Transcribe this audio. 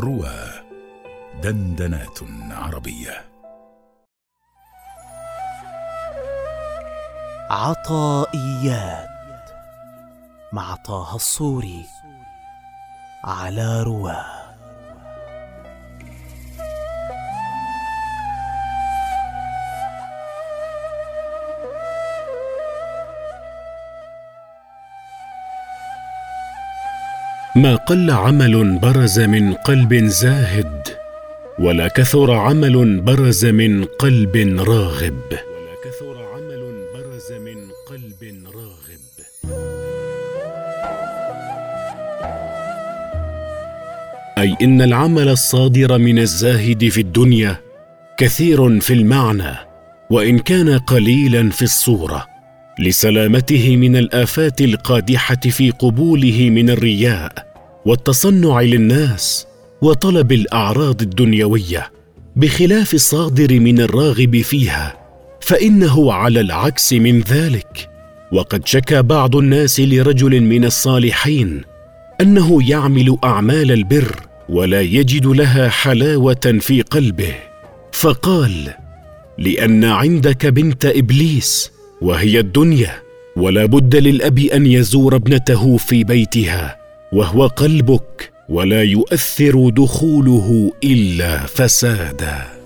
روى دندنات عربية. عطائيات مع طه الصوري على رواه. ما قل عمل برز من قلب زاهد ولا كثر عمل برز من قلب راغب. ولا كثر عمل برز من قلب راغب. أي إن العمل الصادر من الزاهد في الدنيا كثير في المعنى وإن كان قليلا في الصورة. لسلامته من الآفات القادحة في قبوله من الرياء والتصنع للناس وطلب الأعراض الدنيوية بخلاف الصادر من الراغب فيها فإنه على العكس من ذلك. وقد شكى بعض الناس لرجل من الصالحين أنه يعمل أعمال البر ولا يجد لها حلاوة في قلبه فقال لأن عندك بنت إبليس وهي الدنيا ولا بد للأب أن يزور ابنته في بيتها وهو قلبك ولا يؤثر دخوله إلا فسادا.